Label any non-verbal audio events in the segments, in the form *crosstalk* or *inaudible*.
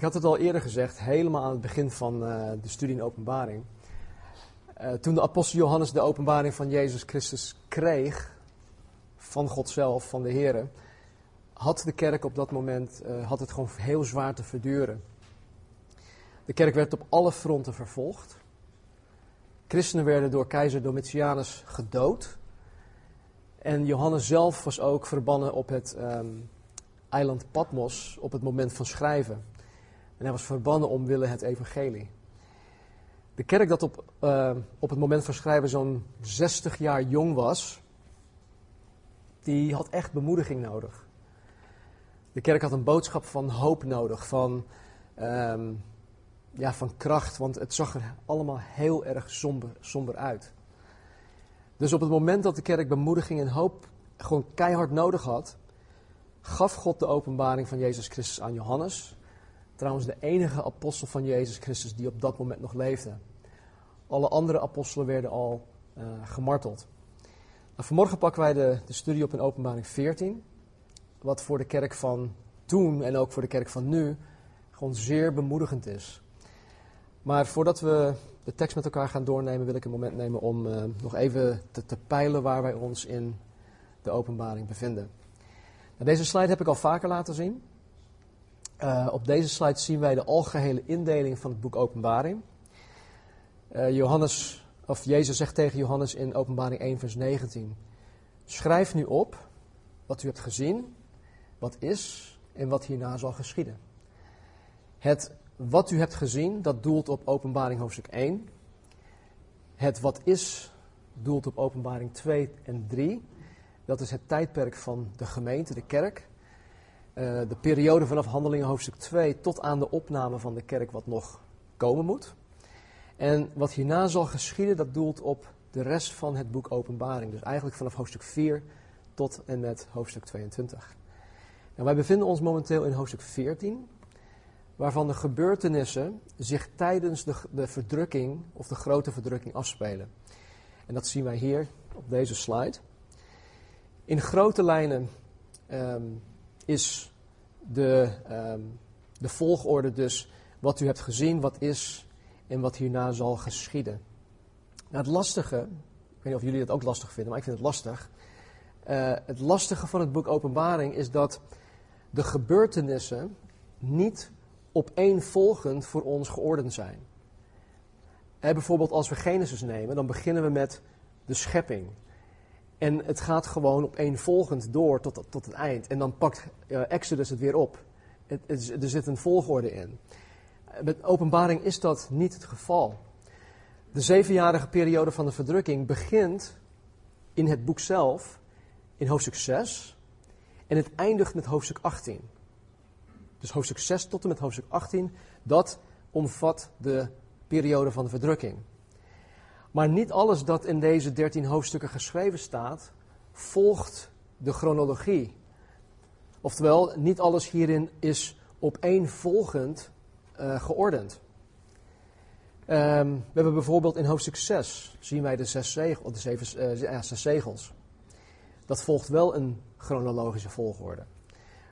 Ik had het al eerder gezegd, helemaal aan het begin van uh, de studie in openbaring. Uh, toen de apostel Johannes de openbaring van Jezus Christus kreeg, van God zelf, van de Heer, had de kerk op dat moment uh, had het gewoon heel zwaar te verduren. De kerk werd op alle fronten vervolgd. Christenen werden door keizer Domitianus gedood. En Johannes zelf was ook verbannen op het um, eiland Patmos op het moment van schrijven. En hij was verbannen omwille het evangelie. De kerk dat op, uh, op het moment van schrijven zo'n 60 jaar jong was, die had echt bemoediging nodig. De kerk had een boodschap van hoop nodig, van, um, ja, van kracht, want het zag er allemaal heel erg somber, somber uit. Dus op het moment dat de kerk bemoediging en hoop gewoon keihard nodig had, gaf God de openbaring van Jezus Christus aan Johannes. Trouwens, de enige apostel van Jezus Christus die op dat moment nog leefde. Alle andere apostelen werden al uh, gemarteld. Nou, vanmorgen pakken wij de, de studie op in Openbaring 14. Wat voor de kerk van toen en ook voor de kerk van nu gewoon zeer bemoedigend is. Maar voordat we de tekst met elkaar gaan doornemen, wil ik een moment nemen om uh, nog even te, te peilen waar wij ons in de openbaring bevinden. Nou, deze slide heb ik al vaker laten zien. Uh, op deze slide zien wij de algehele indeling van het boek Openbaring. Uh, Johannes, of Jezus zegt tegen Johannes in Openbaring 1, vers 19: Schrijf nu op wat u hebt gezien, wat is en wat hierna zal geschieden. Het wat u hebt gezien, dat doelt op Openbaring hoofdstuk 1. Het wat is, doelt op Openbaring 2 en 3. Dat is het tijdperk van de gemeente, de kerk. Uh, de periode vanaf handelingen hoofdstuk 2 tot aan de opname van de kerk wat nog komen moet. En wat hierna zal geschieden, dat doelt op de rest van het boek Openbaring. Dus eigenlijk vanaf hoofdstuk 4 tot en met hoofdstuk 22. En wij bevinden ons momenteel in hoofdstuk 14, waarvan de gebeurtenissen zich tijdens de, de verdrukking of de grote verdrukking afspelen. En dat zien wij hier op deze slide. In grote lijnen um, is de, um, de volgorde dus wat u hebt gezien, wat is en wat hierna zal geschieden. Nou, het lastige, ik weet niet of jullie het ook lastig vinden, maar ik vind het lastig. Uh, het lastige van het boek Openbaring is dat de gebeurtenissen niet opeenvolgend voor ons geordend zijn. Eh, bijvoorbeeld als we Genesis nemen, dan beginnen we met de schepping. En het gaat gewoon opeenvolgend door tot, tot het eind. En dan pakt uh, Exodus het weer op. Het, er zit een volgorde in. Met openbaring is dat niet het geval. De zevenjarige periode van de verdrukking begint in het boek zelf, in hoofdstuk 6. En het eindigt met hoofdstuk 18. Dus hoofdstuk 6 tot en met hoofdstuk 18, dat omvat de periode van de verdrukking. Maar niet alles dat in deze 13 hoofdstukken geschreven staat, volgt de chronologie. Oftewel, niet alles hierin is opeenvolgend uh, geordend. Um, we hebben bijvoorbeeld in hoofdstuk 6 zien wij de zes, zegel, de uh, ja, zegels. Dat volgt wel een chronologische volgorde.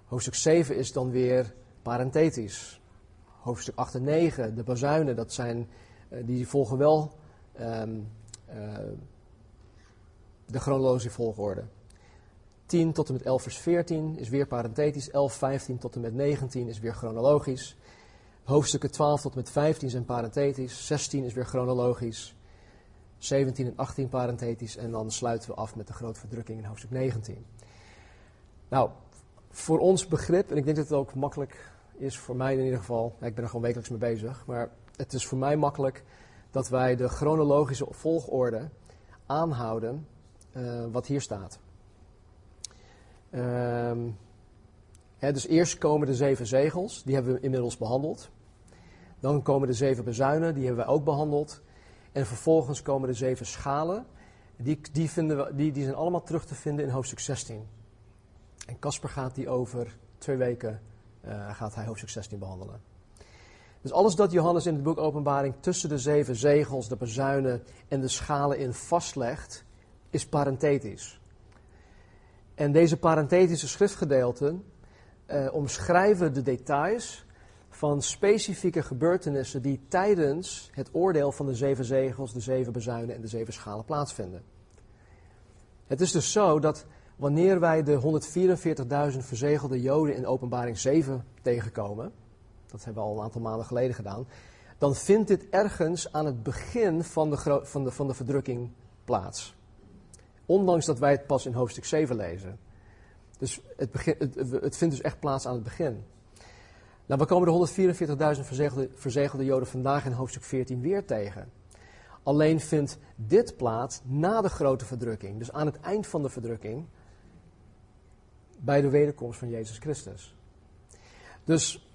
Hoofdstuk 7 is dan weer parenthetisch. Hoofdstuk 8 en 9, de bazuinen, dat zijn, uh, die volgen wel um, uh, de chronologische volgorde. 10 tot en met 11 vers 14 is weer parenthetisch. 11, 15 tot en met 19 is weer chronologisch. Hoofdstukken 12 tot en met 15 zijn parenthetisch. 16 is weer chronologisch. 17 en 18 parenthetisch. En dan sluiten we af met de grote verdrukking in hoofdstuk 19. Nou, voor ons begrip, en ik denk dat het ook makkelijk is voor mij in ieder geval. Ik ben er gewoon wekelijks mee bezig. Maar het is voor mij makkelijk dat wij de chronologische volgorde aanhouden uh, wat hier staat. Um, hè, dus eerst komen de zeven zegels, die hebben we inmiddels behandeld. Dan komen de zeven bezuinen, die hebben we ook behandeld. En vervolgens komen de zeven schalen, die, die, vinden we, die, die zijn allemaal terug te vinden in hoofdstuk 16. En Casper gaat die over twee weken uh, gaat hij hoofdstuk 16 behandelen. Dus alles dat Johannes in het boek Openbaring tussen de zeven zegels, de bazuinen en de schalen in vastlegt, is parenthetisch. En deze parenthetische schriftgedeelten uh, omschrijven de details van specifieke gebeurtenissen die tijdens het oordeel van de zeven zegels, de zeven bezuinen en de zeven schalen plaatsvinden. Het is dus zo dat wanneer wij de 144.000 verzegelde Joden in Openbaring 7 tegenkomen, dat hebben we al een aantal maanden geleden gedaan, dan vindt dit ergens aan het begin van de, van de, van de verdrukking plaats. Ondanks dat wij het pas in hoofdstuk 7 lezen. Dus het, begin, het, het vindt dus echt plaats aan het begin. Nou, we komen de 144.000 verzegelde, verzegelde Joden vandaag in hoofdstuk 14 weer tegen. Alleen vindt dit plaats na de grote verdrukking, dus aan het eind van de verdrukking, bij de wederkomst van Jezus Christus. Dus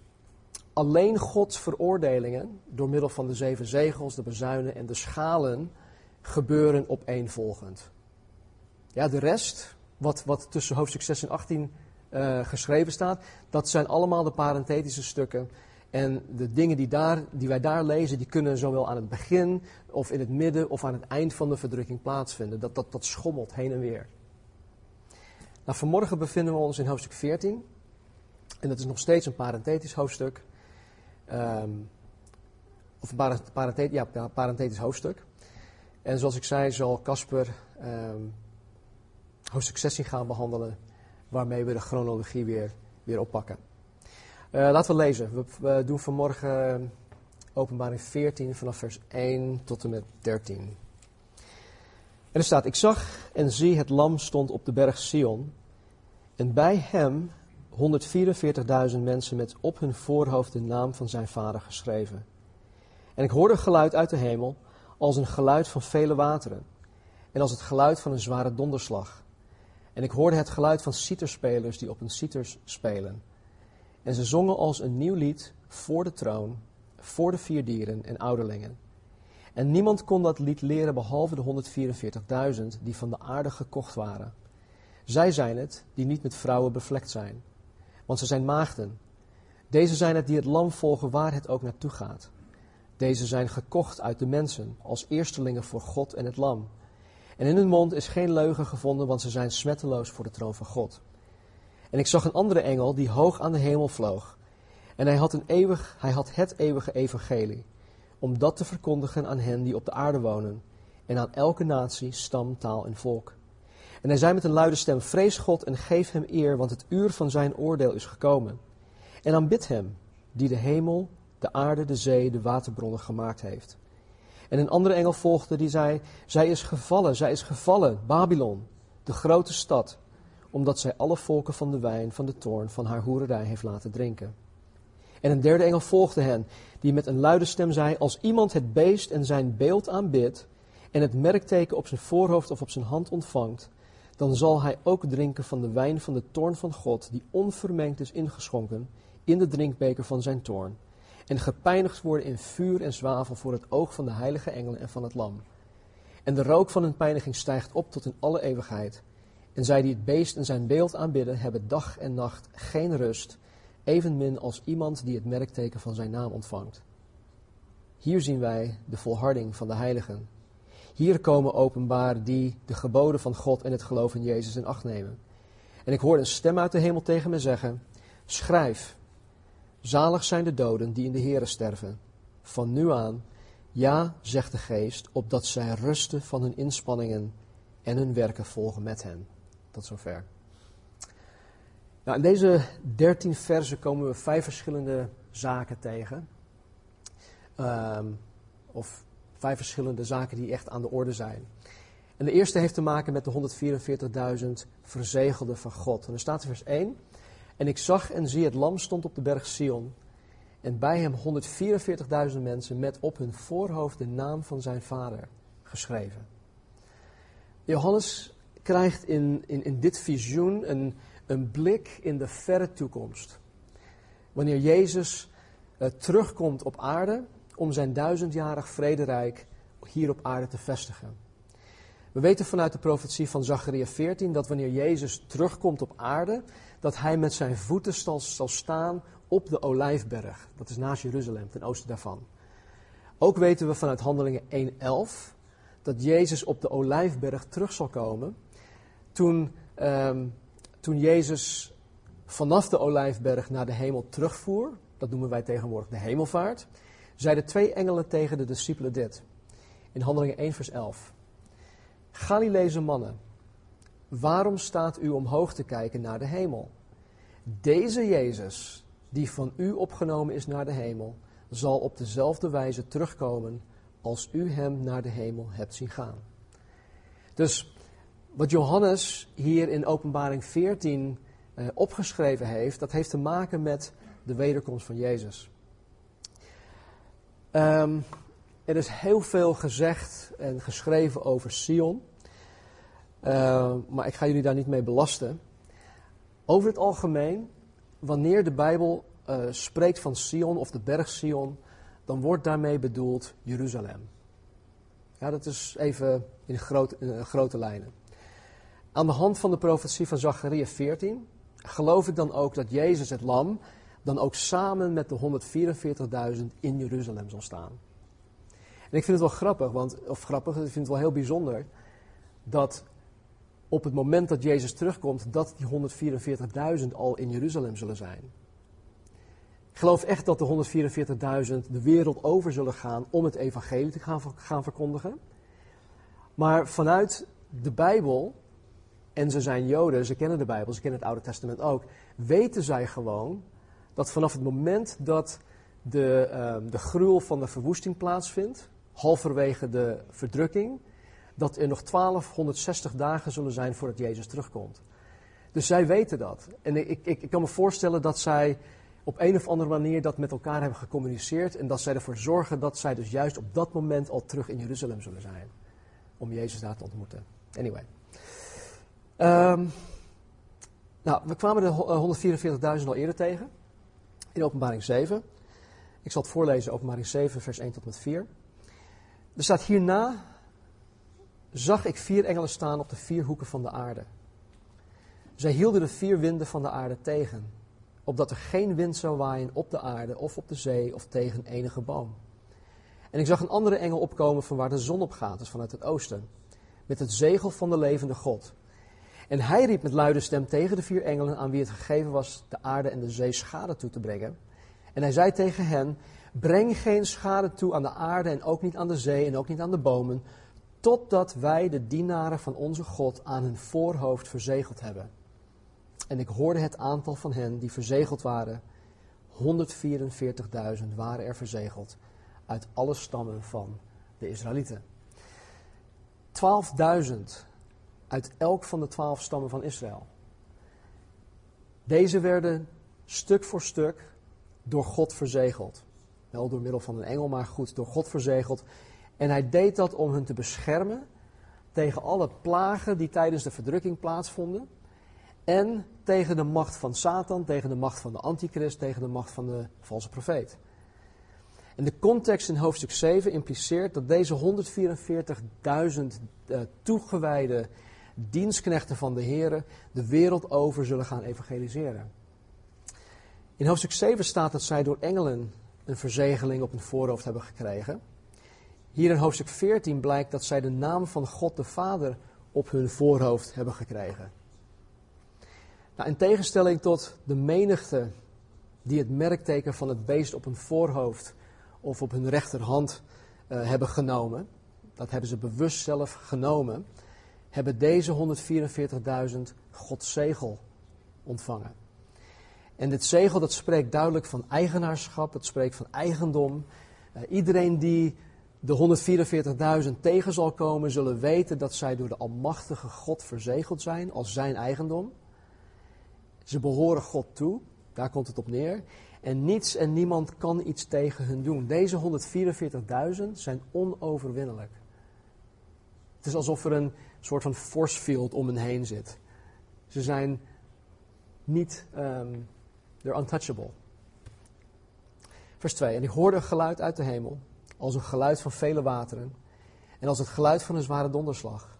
alleen Gods veroordelingen door middel van de zeven zegels, de bezuinen en de schalen gebeuren opeenvolgend. Ja, de rest, wat, wat tussen hoofdstuk 6 en 18 uh, geschreven staat, dat zijn allemaal de parenthetische stukken. En de dingen die, daar, die wij daar lezen, die kunnen zowel aan het begin of in het midden of aan het eind van de verdrukking plaatsvinden. Dat, dat, dat schommelt heen en weer. Nou, vanmorgen bevinden we ons in hoofdstuk 14. En dat is nog steeds een parenthetisch hoofdstuk. Um, of een ja, parenthetisch hoofdstuk. En zoals ik zei, zal Casper um, hoofdstuk 16 gaan behandelen waarmee we de chronologie weer, weer oppakken. Uh, laten we lezen. We, we, doen vanmorgen eh, openbaring 14 vanaf vers 1 tot en met 13. En er staat, ik zag en zie het lam stond op de berg Sion. En bij hem 144.000 mensen met op hun voorhoofd de naam van zijn vader geschreven. En ik hoorde geluid uit de hemel als een geluid van vele wateren. En als het geluid van een zware donderslag. En ik hoorde het geluid van citerspelers die op een citers spelen. En ze zongen als een nieuw lied voor de troon, voor de vier dieren en ouderlingen. En niemand kon dat lied leren behalve de 144.000 die van de aarde gekocht waren. Zij zijn het die niet met vrouwen bevlekt zijn, want ze zijn maagden. Deze zijn het die het lam volgen waar het ook naartoe gaat. Deze zijn gekocht uit de mensen als eerstelingen voor God en het lam. En in hun mond is geen leugen gevonden, want ze zijn smetteloos voor de troon van God. En ik zag een andere engel die hoog aan de hemel vloog. En hij had, een eeuwig, hij had het eeuwige evangelie, om dat te verkondigen aan hen die op de aarde wonen, en aan elke natie, stam, taal en volk. En hij zei met een luide stem, vrees God en geef hem eer, want het uur van zijn oordeel is gekomen. En aanbid hem, die de hemel, de aarde, de zee, de waterbronnen gemaakt heeft. En een andere engel volgde die zei: Zij is gevallen, zij is gevallen, Babylon, de grote stad, omdat zij alle volken van de wijn van de toorn van haar hoererij heeft laten drinken. En een derde engel volgde hen, die met een luide stem zei: Als iemand het beest en zijn beeld aanbidt en het merkteken op zijn voorhoofd of op zijn hand ontvangt, dan zal hij ook drinken van de wijn van de toorn van God, die onvermengd is ingeschonken in de drinkbeker van zijn toorn en gepijnigd worden in vuur en zwavel voor het oog van de heilige engelen en van het lam. En de rook van hun pijniging stijgt op tot in alle eeuwigheid. En zij die het beest en zijn beeld aanbidden, hebben dag en nacht geen rust, evenmin als iemand die het merkteken van zijn naam ontvangt. Hier zien wij de volharding van de heiligen. Hier komen openbaar die de geboden van God en het geloof in Jezus in acht nemen. En ik hoorde een stem uit de hemel tegen me zeggen: Schrijf, Zalig zijn de doden die in de Here sterven. Van nu aan, ja, zegt de geest, opdat zij rusten van hun inspanningen en hun werken volgen met hen. Tot zover. Nou, in deze dertien versen komen we vijf verschillende zaken tegen. Ehm, of vijf verschillende zaken die echt aan de orde zijn. En de eerste heeft te maken met de 144.000 verzegelden van God. En er staat in vers 1. En ik zag en zie het lam stond op de berg Sion. En bij hem 144.000 mensen met op hun voorhoofd de naam van zijn vader geschreven. Johannes krijgt in, in, in dit visioen een, een blik in de verre toekomst. Wanneer Jezus uh, terugkomt op aarde om zijn duizendjarig vrederijk hier op aarde te vestigen. We weten vanuit de profetie van Zacharia 14 dat wanneer Jezus terugkomt op aarde, dat hij met zijn voeten zal, staan op de Olijfberg. Dat is naast Jeruzalem, ten oosten daarvan. Ook weten we vanuit Handelingen 1.11 dat Jezus op de Olijfberg terug zal komen. Toen, um, toen Jezus vanaf de Olijfberg naar de hemel terugvoer, dat noemen wij tegenwoordig de hemelvaart, zeiden twee engelen tegen de discipelen dit. In Handelingen 1, vers 11. Galileese mannen, waarom staat u omhoog te kijken naar de hemel? Deze Jezus, die van u opgenomen is naar de hemel, zal op dezelfde wijze terugkomen als u hem naar de hemel hebt zien gaan. Dus wat Johannes hier in Openbaring 14 eh, opgeschreven heeft, dat heeft te maken met de wederkomst van Jezus. Um, er is heel veel gezegd en geschreven over Sion, uh, maar ik ga jullie daar niet mee belasten. Over het algemeen, wanneer de Bijbel uh, spreekt van Sion of de berg Sion, dan wordt daarmee bedoeld Jeruzalem. Ja, dat is even in, in grote lijnen. Aan de hand van de profetie van Zachariah 14 geloof ik dan ook dat Jezus het lam dan ook samen met de 144.000 in Jeruzalem zal staan. En ik vind het wel grappig, want, of grappig, ik vind het wel heel bijzonder, dat op het moment dat Jezus terugkomt, dat die 144.000 al in Jeruzalem zullen zijn. Ik geloof echt dat de 144.000 de wereld over zullen gaan om het evangelie te gaan, gaan verkondigen. Maar vanuit de Bijbel, en ze zijn Joden, ze kennen de Bijbel, ze kennen het Oude Testament ook, weten zij gewoon dat vanaf het moment dat de, uh, de gruwel van de verwoesting plaatsvindt, halverwege de verdrukking, dat er nog 1260 dagen zullen zijn voordat Jezus terugkomt. Dus zij weten dat. En ik, ik, ik kan me voorstellen dat zij op een of andere manier dat met elkaar hebben gecommuniceerd en dat zij ervoor zorgen dat zij dus juist op dat moment al terug in Jeruzalem zullen zijn. Om Jezus daar te ontmoeten. Anyway. Um, nou, we kwamen de 144.000 al eerder tegen. In openbaring 7. Ik zal het voorlezen, openbaring 7, vers 1 tot met 4. Er staat hierna, zag ik vier engelen staan op de vier hoeken van de aarde. Zij hielden de vier winden van de aarde tegen, opdat er geen wind zou waaien op de aarde of op de zee of tegen enige boom. En ik zag een andere engel opkomen van waar de zon op gaat, dus vanuit het oosten, met het zegel van de levende God. En hij riep met luide stem tegen de vier engelen aan wie het gegeven was de aarde en de zee schade toe te brengen. En hij zei tegen hen, breng geen schade toe aan de aarde en ook niet aan de zee en ook niet aan de bomen, totdat wij de dienaren van onze God aan hun voorhoofd verzegeld hebben. En ik hoorde het aantal van hen die verzegeld waren. 144.000 waren er verzegeld uit alle stammen van de Israëlieten. 12.000 uit elk van de twaalf stammen van Israël. Deze werden stuk voor stuk door God verzegeld. Wel door middel van een engel, maar goed, door God verzegeld. En hij deed dat om hen te beschermen tegen alle plagen die tijdens de verdrukking plaatsvonden. En tegen de macht van Satan, tegen de macht van de antichrist, tegen de macht van de valse profeet. En de context in hoofdstuk 7 impliceert dat deze 144.000 uh, toegewijde dienstknechten van de Heer de wereld over zullen gaan evangeliseren. In hoofdstuk 7 staat dat zij door engelen een verzegeling op hun voorhoofd hebben gekregen. Hier in hoofdstuk 14 blijkt dat zij de naam van God de Vader op hun voorhoofd hebben gekregen. Nou, in tegenstelling tot de menigte die het merkteken van het beest op hun voorhoofd of op hun rechterhand uh, hebben genomen, dat hebben ze bewust zelf genomen, hebben deze 144.000 Gods zegel ontvangen. En dit zegel dat spreekt duidelijk van eigenaarschap, het spreekt van eigendom. Uh, iedereen die de 144.000 tegen zal komen, zullen weten dat zij door de Almachtige God verzegeld zijn als zijn eigendom. Ze behoren God toe, daar komt het op neer. En niets en niemand kan iets tegen hun doen. Deze 144.000 zijn onoverwinnelijk. Het is alsof er een soort van force field om hen heen zit. Ze zijn niet, um, untouchable. Vers 2. En ik hoorde een geluid uit de hemel, als een geluid van vele wateren, en als het geluid van een zware donderslag.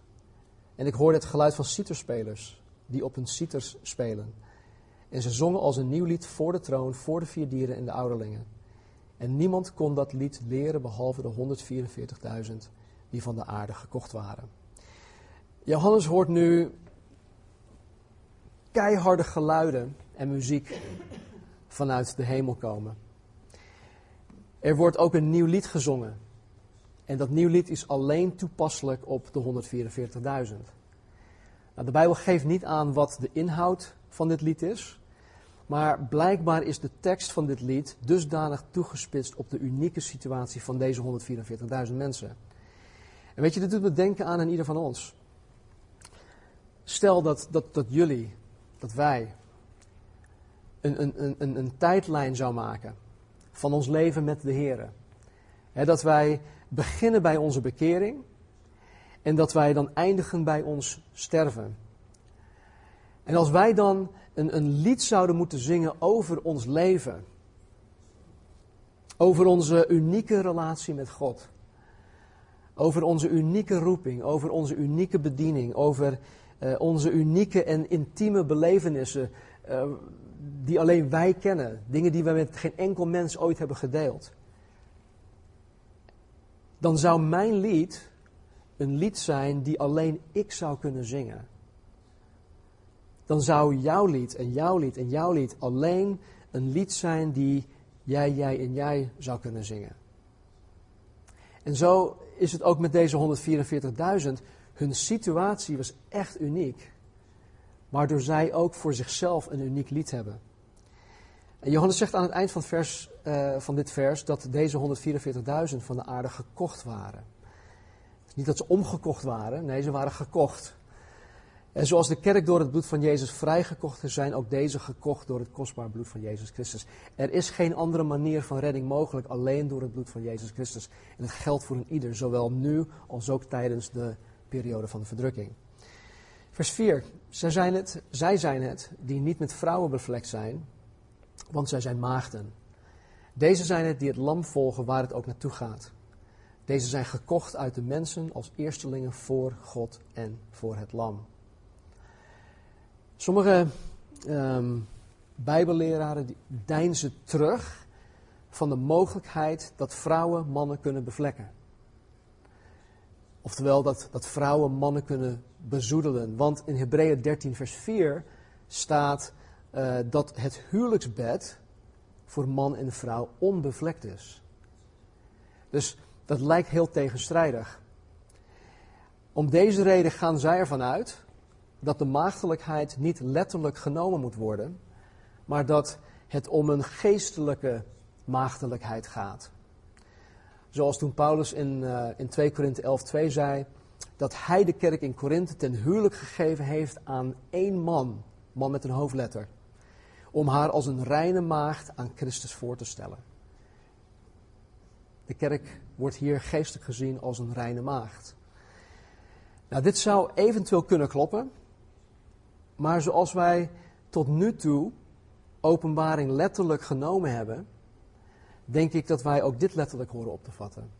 En ik hoorde het geluid van citerspelers, die op hun citers spelen. En ze zongen als een nieuw lied voor de troon, voor de vier dieren en de ouderlingen. En niemand kon dat lied leren behalve de 144.000 die van de aarde gekocht waren. Johannes hoort nu keiharde geluiden en muziek vanuit de hemel komen. Er wordt ook een nieuw lied gezongen. En dat nieuw lied is alleen toepasselijk op de 144.000. Nou, de Bijbel geeft niet aan wat de inhoud van dit lied is. Maar blijkbaar is de tekst van dit lied dusdanig toegespitst op de unieke situatie van deze 144.000 mensen. En weet je, dit doet me denken aan een ieder van ons. Stel dat, dat, dat jullie, dat wij, een, een, een, een tijdlijn zou maken van ons leven met de Heer. dat wij beginnen bij onze bekering en dat wij dan eindigen bij ons sterven. En als wij dan een, een lied zouden moeten zingen over ons leven, over onze unieke relatie met God, over onze unieke roeping, over onze unieke bediening, over uh, onze unieke en intieme belevenissen, uh, die alleen wij kennen, dingen die we met geen enkel mens ooit hebben gedeeld. Dan zou mijn lied een lied zijn die alleen ik zou kunnen zingen. Dan zou jouw lied en jouw lied en jouw lied alleen een lied zijn die jij, jij en jij zou kunnen zingen. En zo is het ook met deze 144.000. Hun situatie was echt uniek, waardoor zij ook voor zichzelf een uniek lied hebben. En Johannes zegt aan het eind van, vers, uh, van dit vers dat deze 144.000 van de aarde gekocht waren. Niet dat ze omgekocht waren, nee, ze waren gekocht. En zoals de kerk door het bloed van Jezus vrijgekocht is, zijn ook deze gekocht door het kostbaar bloed van Jezus Christus. Er is geen andere manier van redding mogelijk, alleen door het bloed van Jezus Christus. En het geldt voor een ieder, zowel nu als ook tijdens de periode van de verdrukking. Vers 4. Zij zijn het, zij zijn het die niet met vrouwen bevlekt zijn, want zij zijn maagden. Deze zijn het die het lam volgen waar het ook naartoe gaat. Deze zijn gekocht uit de mensen als eerstelingen voor God en voor het lam. Sommige um, bijbelleraren deinzen terug van de mogelijkheid dat vrouwen mannen kunnen bevlekken. Oftewel dat, dat vrouwen mannen kunnen bezoedelen. Want in Hebreeën 13 vers 4 staat uh, dat het huwelijksbed voor man en vrouw onbevlekt is. Dus dat lijkt heel tegenstrijdig. Om deze reden gaan zij ervan uit dat de maagdelijkheid niet letterlijk genomen moet worden, maar dat het om een geestelijke maagdelijkheid gaat. Zoals toen Paulus in, uh, in 2 Korinthe 11:2 zei dat hij de kerk in Korinthe ten huwelijk gegeven heeft aan één man, man met een hoofdletter, om haar als een reine maagd aan Christus voor te stellen. De kerk wordt hier geestelijk gezien als een reine maagd. Nou, dit zou eventueel kunnen kloppen, maar zoals wij tot nu toe openbaring letterlijk genomen hebben, denk ik dat wij ook dit letterlijk horen op te vatten.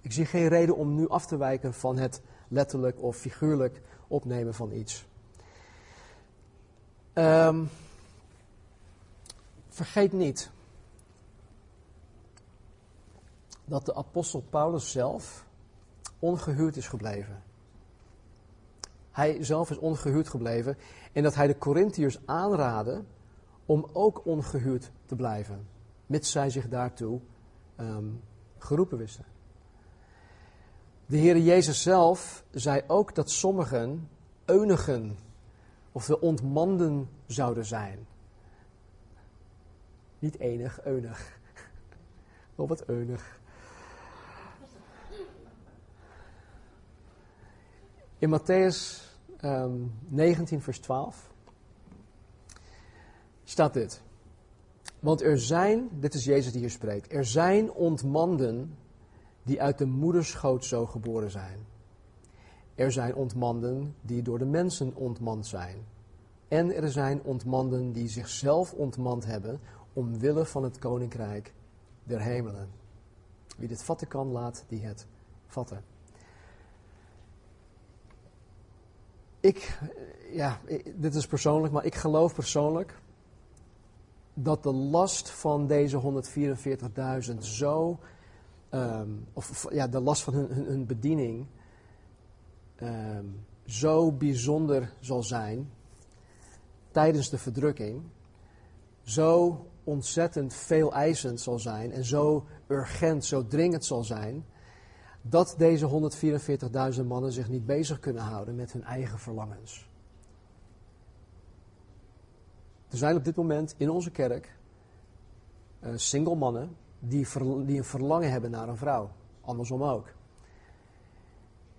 Ik zie geen reden om nu af te wijken van het letterlijk of figuurlijk opnemen van iets. Um, vergeet niet dat de apostel Paulus zelf ongehuurd is gebleven. Hij zelf is ongehuurd gebleven en dat hij de Corinthiërs aanraadde om ook ongehuurd te blijven, mits zij zich daartoe um, geroepen wisten. De Heer Jezus zelf zei ook dat sommigen eunigen of de ontmanden zouden zijn. Niet enig, eunig. *laughs* Of wat eunig. In Matthäus um, ehm, 19, vers 12 staat dit. Want er zijn, dit is Jezus die hier spreekt, er zijn ontmanden die uit de moederschoot zo geboren zijn. Er zijn ontmanden die door de mensen ontmand zijn. En er zijn ontmanden die zichzelf ontmand hebben omwille van het koninkrijk der hemelen. Wie dit vatten kan, laat die het vatten. Ik, ja, dit is persoonlijk, maar ik geloof persoonlijk dat de last van deze 144.000 zo, um, of ja, de last van hun, hun, bediening um, zo bijzonder zal zijn tijdens de verdrukking, zo ontzettend veel eisend zal zijn en zo urgent, zo dringend zal zijn, dat deze 144.000 mannen zich niet bezig kunnen houden met hun eigen verlangens. Er zijn op dit moment in onze kerk uh, single mannen die, die een verlangen hebben naar een vrouw. Andersom ook.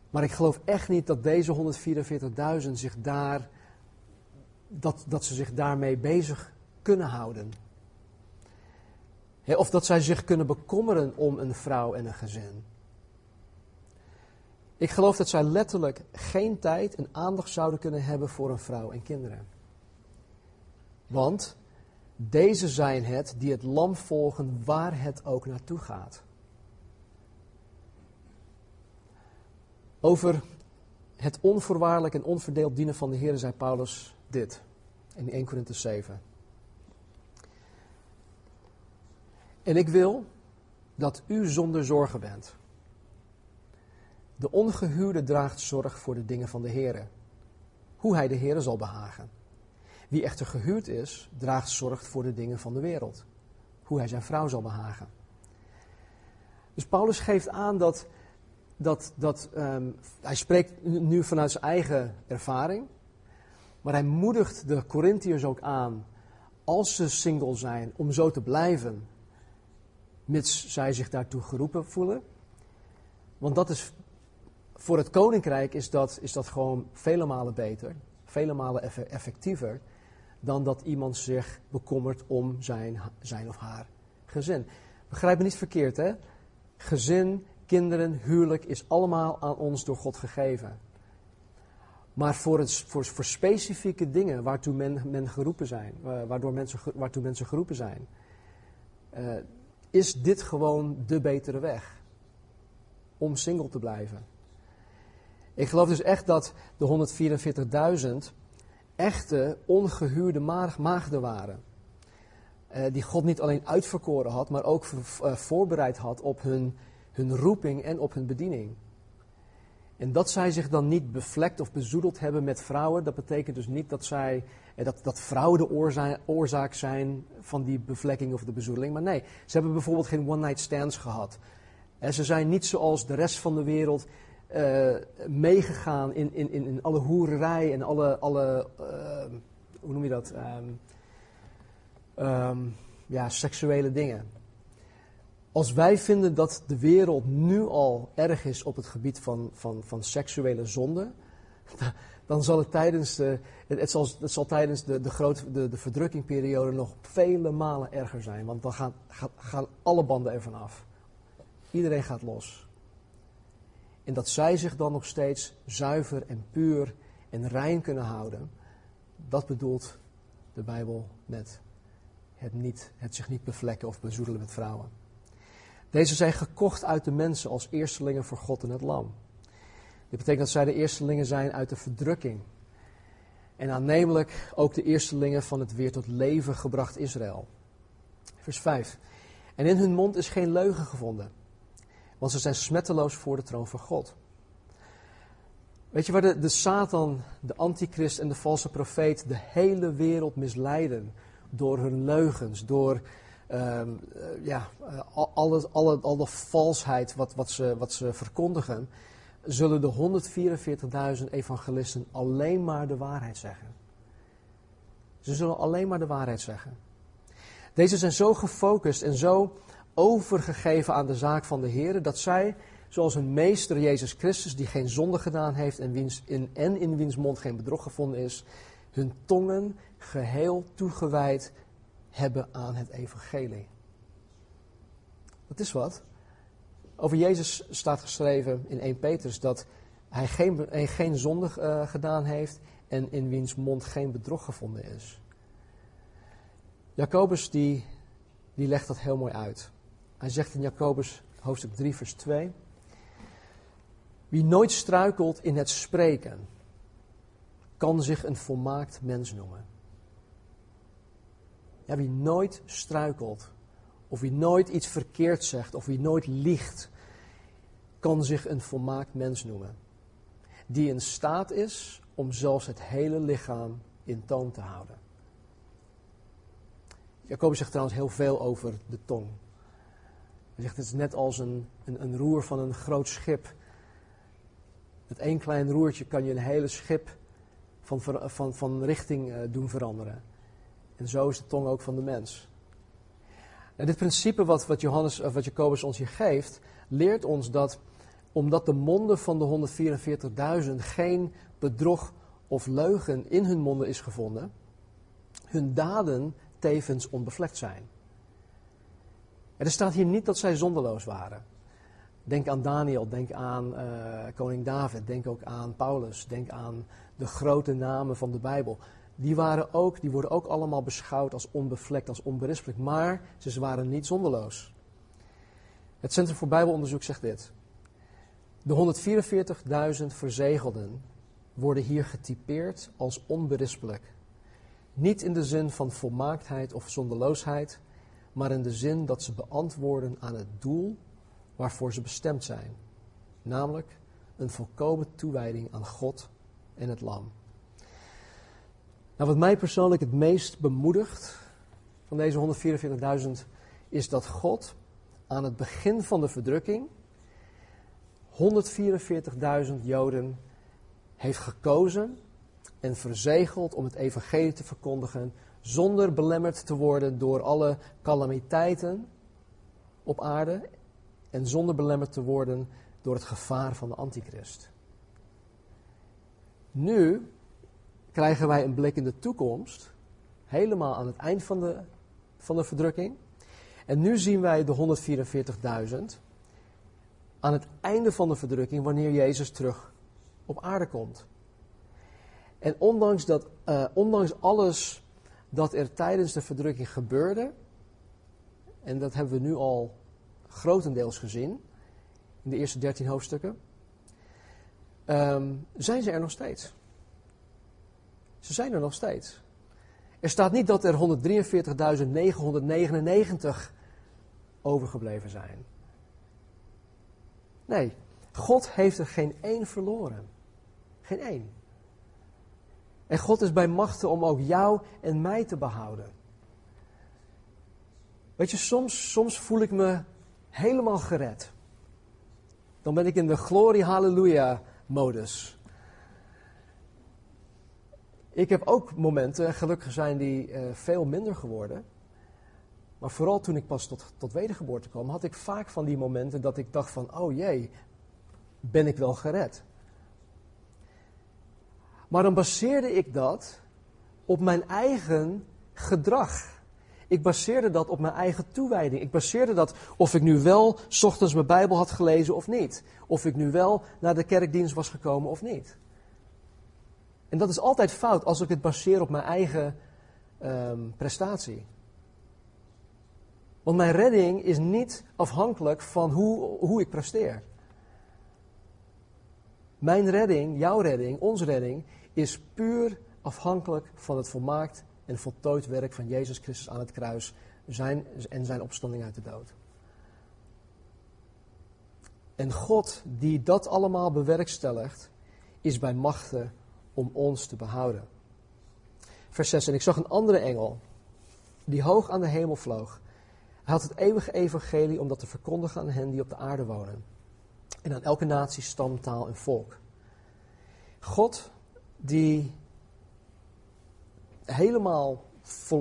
Maar ik geloof echt niet dat deze 144.000 zich daar, dat, dat ze zich daarmee bezig kunnen houden. of dat zij zich kunnen bekommeren om een vrouw en een gezin. Ik geloof dat zij letterlijk geen tijd en aandacht zouden kunnen hebben voor een vrouw en kinderen. Want deze zijn het die het lam volgen waar het ook naartoe gaat. Over het onvoorwaardelijk en onverdeeld dienen van de Heer zei Paulus dit in 1 Korinthe 7. En ik wil dat u zonder zorgen bent. De ongehuwde draagt zorg voor de dingen van de Heer, hoe hij de Heer zal behagen. Wie echter gehuwd is, draagt zorg voor de dingen van de wereld, hoe hij zijn vrouw zal behagen. Dus Paulus geeft aan dat, dat, dat um, hij spreekt nu vanuit zijn eigen ervaring, maar hij moedigt de Corinthiërs ook aan, als ze single zijn, om zo te blijven, mits zij zich daartoe geroepen voelen. Want dat is, voor het koninkrijk is dat, is dat gewoon vele malen beter, vele malen effectiever, dan dat iemand zich bekommert om zijn, zijn of haar gezin. Begrijp me niet verkeerd, hè? Gezin, kinderen, huwelijk is allemaal aan ons door God gegeven. Maar voor, het, voor, voor specifieke dingen waartoe men, men geroepen zijn, waardoor mensen, waartoe mensen geroepen zijn, uh, is dit gewoon de betere weg om single te blijven. Ik geloof dus echt dat de 144.000 echte ongehuurde maagden waren. Uh, die God niet alleen uitverkoren had, maar ook uh, voorbereid had op hun, hun roeping en op hun bediening. En dat zij zich dan niet bevlekt of bezoedeld hebben met vrouwen, dat betekent dus niet dat, zij, eh, dat, dat vrouwen de oorzaak, oorzaak zijn van die bevlekking of de bezoedeling. Maar nee, ze hebben bijvoorbeeld geen one-night stands gehad. En ze zijn niet zoals de rest van de wereld uh, meegegaan in, in, in, alle hoererij en alle, alle uh, hoe noem je dat, um, um, ja, seksuele dingen. Als wij vinden dat de wereld nu al erg is op het gebied van, van, van seksuele zonde, *laughs* dan zal het tijdens de, het zal, het zal tijdens de, de, groot, de, de verdrukkingperiode nog vele malen erger zijn. Want dan gaan, gaan, gaan alle banden ervan af. Iedereen gaat los. En dat zij zich dan nog steeds zuiver en puur en rein kunnen houden, dat bedoelt de Bijbel met het, niet, het zich niet bevlekken of bezoedelen met vrouwen. Deze zijn gekocht uit de mensen als eerstelingen voor God en het Lam. Dit betekent dat zij de eerstelingen zijn uit de verdrukking. En aannemelijk ook de eerstelingen van het weer tot leven gebracht Israël. Vers 5. En in hun mond is geen leugen gevonden want ze zijn smetteloos voor de troon van God. Weet je waar de, de Satan, de antichrist en de valse profeet de hele wereld misleiden? Door hun leugens, door uh, ja, alle, alle, alle valsheid wat, wat, ze, wat ze verkondigen. Zullen de 144.000 evangelisten alleen maar de waarheid zeggen. Ze zullen alleen maar de waarheid zeggen. Deze zijn zo gefocust en zo overgegeven aan de zaak van de Heer, dat zij, zoals hun meester Jezus Christus, die geen zonde gedaan heeft en, wiens, in, en in wiens mond geen bedrog gevonden is, hun tongen geheel toegewijd hebben aan het evangelie. Dat is wat. Over Jezus staat geschreven in 1 Petrus dat hij geen, geen zonde uh, gedaan heeft en in wiens mond geen bedrog gevonden is. Jacobus die, die legt dat heel mooi uit. Hij zegt in Jacobus hoofdstuk 3, vers 2. Wie nooit struikelt in het spreken, kan zich een volmaakt mens noemen. Ja, wie nooit struikelt, of wie nooit iets verkeerd zegt, of wie nooit liegt, kan zich een volmaakt mens noemen. Die in staat is om zelfs het hele lichaam in toon te houden. Jacobus zegt trouwens heel veel over de tong. Hij zegt het is net als een, een, een roer van een groot schip. Met één klein roertje kan je een hele schip van, van, van richting uh, doen veranderen. En zo is de tong ook van de mens. En dit principe wat, wat, Johannes, of wat Jacobus ons hier geeft, leert ons dat omdat de monden van de 144.000 geen bedrog of leugen in hun monden is gevonden, hun daden tevens onbevlekt zijn. Er staat hier niet dat zij zonderloos waren. Denk aan Daniel, denk aan uh, koning David, denk ook aan Paulus, denk aan de grote namen van de Bijbel. Die, waren ook, die worden ook allemaal beschouwd als onbevlekt, als onberispelijk, maar ze waren niet zonderloos. Het Centrum voor Bijbelonderzoek zegt dit. De 144.000 verzegelden worden hier getypeerd als onberispelijk. Niet in de zin van volmaaktheid of zonderloosheid, maar in de zin dat ze beantwoorden aan het doel waarvoor ze bestemd zijn, namelijk een volkomen toewijding aan God en het Lam. Nou, wat mij persoonlijk het meest bemoedigt van deze 144.000 is dat God aan het begin van de verdrukking 144.000 Joden heeft gekozen en verzegeld om het evangelie te verkondigen zonder belemmerd te worden door alle calamiteiten op aarde en zonder belemmerd te worden door het gevaar van de antichrist. Nu krijgen wij een blik in de toekomst, helemaal aan het eind van de, van de verdrukking. En nu zien wij de 144.000 aan het einde van de verdrukking, wanneer Jezus terug op aarde komt. En ondanks, dat, uh, ondanks alles dat er tijdens de verdrukking gebeurde, en dat hebben we nu al grotendeels gezien in de eerste dertien hoofdstukken, um, zijn ze er nog steeds. Ze zijn er nog steeds. Er staat niet dat er 143.999 overgebleven zijn. Nee, God heeft er geen één verloren. Geen één. En God is bij machten om ook jou en mij te behouden. Weet je, soms, soms voel ik me helemaal gered. Dan ben ik in de glorie halleluja modus. Ik heb ook momenten, gelukkig zijn die uh, veel minder geworden. Maar vooral toen ik pas tot, tot wedergeboorte kwam, had ik vaak van die momenten dat ik dacht van, oh jee, ben ik wel gered? Maar dan baseerde ik dat op mijn eigen gedrag. Ik baseerde dat op mijn eigen toewijding. Ik baseerde dat of ik nu wel s ochtends mijn Bijbel had gelezen of niet. Of ik nu wel naar de kerkdienst was gekomen of niet. En dat is altijd fout als ik het baseer op mijn eigen um, prestatie. Want mijn redding is niet afhankelijk van hoe, hoe ik presteer. Mijn redding, jouw redding, onze redding, is puur afhankelijk van het volmaakt en voltooid werk van Jezus Christus aan het kruis zijn, en zijn opstanding uit de dood. En God, die dat allemaal bewerkstelligt, is bij machten om ons te behouden. Vers 6. En ik zag een andere engel, die hoog aan de hemel vloog. Hij had het eeuwige evangelie om dat te verkondigen aan hen die op de aarde wonen. En aan elke natie, stam, taal en volk. God, die helemaal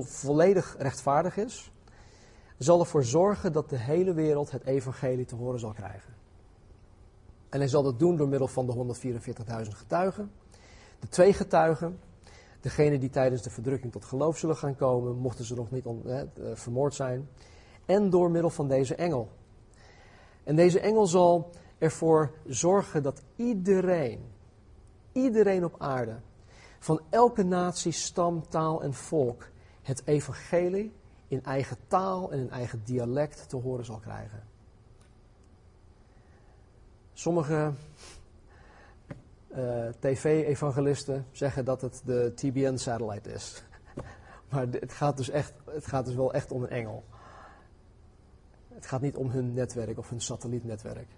volledig rechtvaardig is, zal ervoor zorgen dat de hele wereld het evangelie te horen zal krijgen. En hij zal dat doen door middel van de 144.000 getuigen. De twee getuigen, degene die tijdens de verdrukking tot geloof zullen gaan komen, mochten ze nog niet eh, vermoord zijn. En door middel van deze engel. En deze engel zal ervoor zorgen dat iedereen, iedereen op aarde, van elke natie, stam, taal en volk, het evangelie in eigen taal en in eigen dialect te horen zal krijgen. Sommige uh, tv-evangelisten zeggen dat het de TBN-satellite is. *laughs* maar het gaat, dus echt, het gaat dus wel echt om een engel. Het gaat niet om hun netwerk of hun satellietnetwerk.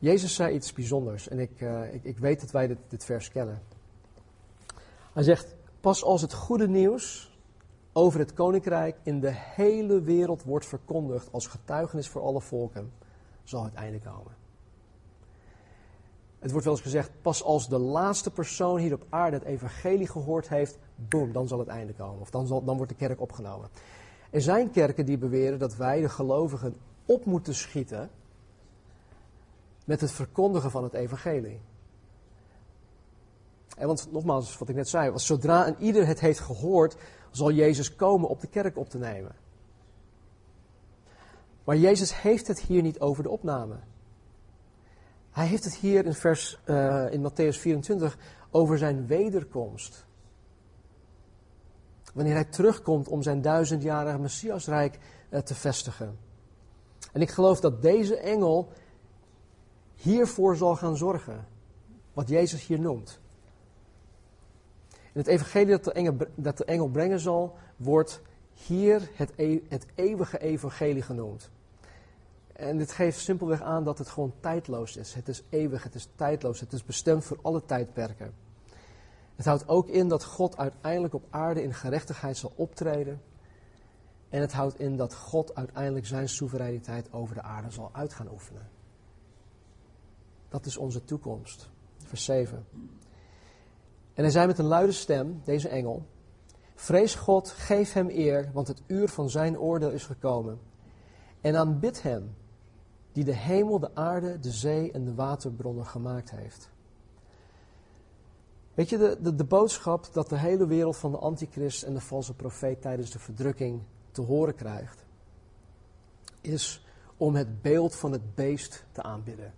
Jezus zei iets bijzonders en ik, uh, ik, ik, weet dat wij dit, dit vers kennen. Hij zegt, pas als het goede nieuws over het koninkrijk in de hele wereld wordt verkondigd als getuigenis voor alle volken, zal het einde komen. Het wordt wel eens gezegd, pas als de laatste persoon hier op aarde het evangelie gehoord heeft, boom, dan zal het einde komen. Of dan, zal, dan wordt de kerk opgenomen. Er zijn kerken die beweren dat wij de gelovigen op moeten schieten met het verkondigen van het evangelie. En want nogmaals, wat ik net zei, was zodra een ieder het heeft gehoord, zal Jezus komen op de kerk op te nemen. Maar Jezus heeft het hier niet over de opname. Hij heeft het hier in, vers, uh, in Matthäus 24 over zijn wederkomst. Wanneer hij terugkomt om zijn duizendjarige Messiasrijk uh, te vestigen. En ik geloof dat deze engel hiervoor zal gaan zorgen. Wat Jezus hier noemt. In het evangelie dat de engel, dat de engel brengen zal, wordt hier het, e-, het eeuwige evangelie genoemd. En dit geeft simpelweg aan dat het gewoon tijdloos is. Het is eeuwig, het is tijdloos, het is bestemd voor alle tijdperken. Het houdt ook in dat God uiteindelijk op aarde in gerechtigheid zal optreden. En het houdt in dat God uiteindelijk zijn soevereiniteit over de aarde zal uit gaan oefenen. Dat is onze toekomst. Vers 7. En hij zei met een luide stem, deze engel: Vrees God, geef hem eer, want het uur van zijn oordeel is gekomen. En aanbid hem, die de hemel, de aarde, de zee en de waterbronnen gemaakt heeft. Weet je, de, de, de boodschap dat de hele wereld van de antichrist en de valse profeet tijdens de verdrukking te horen krijgt, is om het beeld van het beest te aanbidden.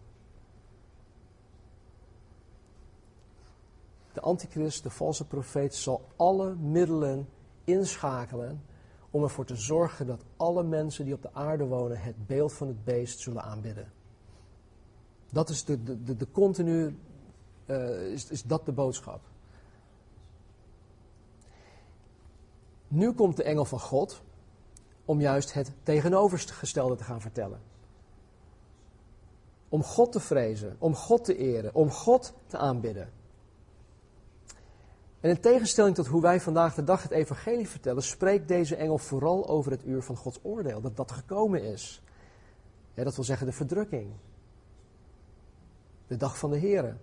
De antichrist, de valse profeet, zal alle middelen inschakelen om ervoor te zorgen dat alle mensen die op de aarde wonen het beeld van het beest zullen aanbidden. Dat is de, de, de, continu, uh, is, is dat de boodschap. Nu komt de engel van God om juist het tegenovergestelde te gaan vertellen. Om God te vrezen, om God te eren, om God te aanbidden. En in tegenstelling tot hoe wij vandaag de dag het evangelie vertellen, spreekt deze engel vooral over het uur van Gods oordeel, dat dat gekomen is. Ja, dat wil zeggen de verdrukking. De dag van de Here.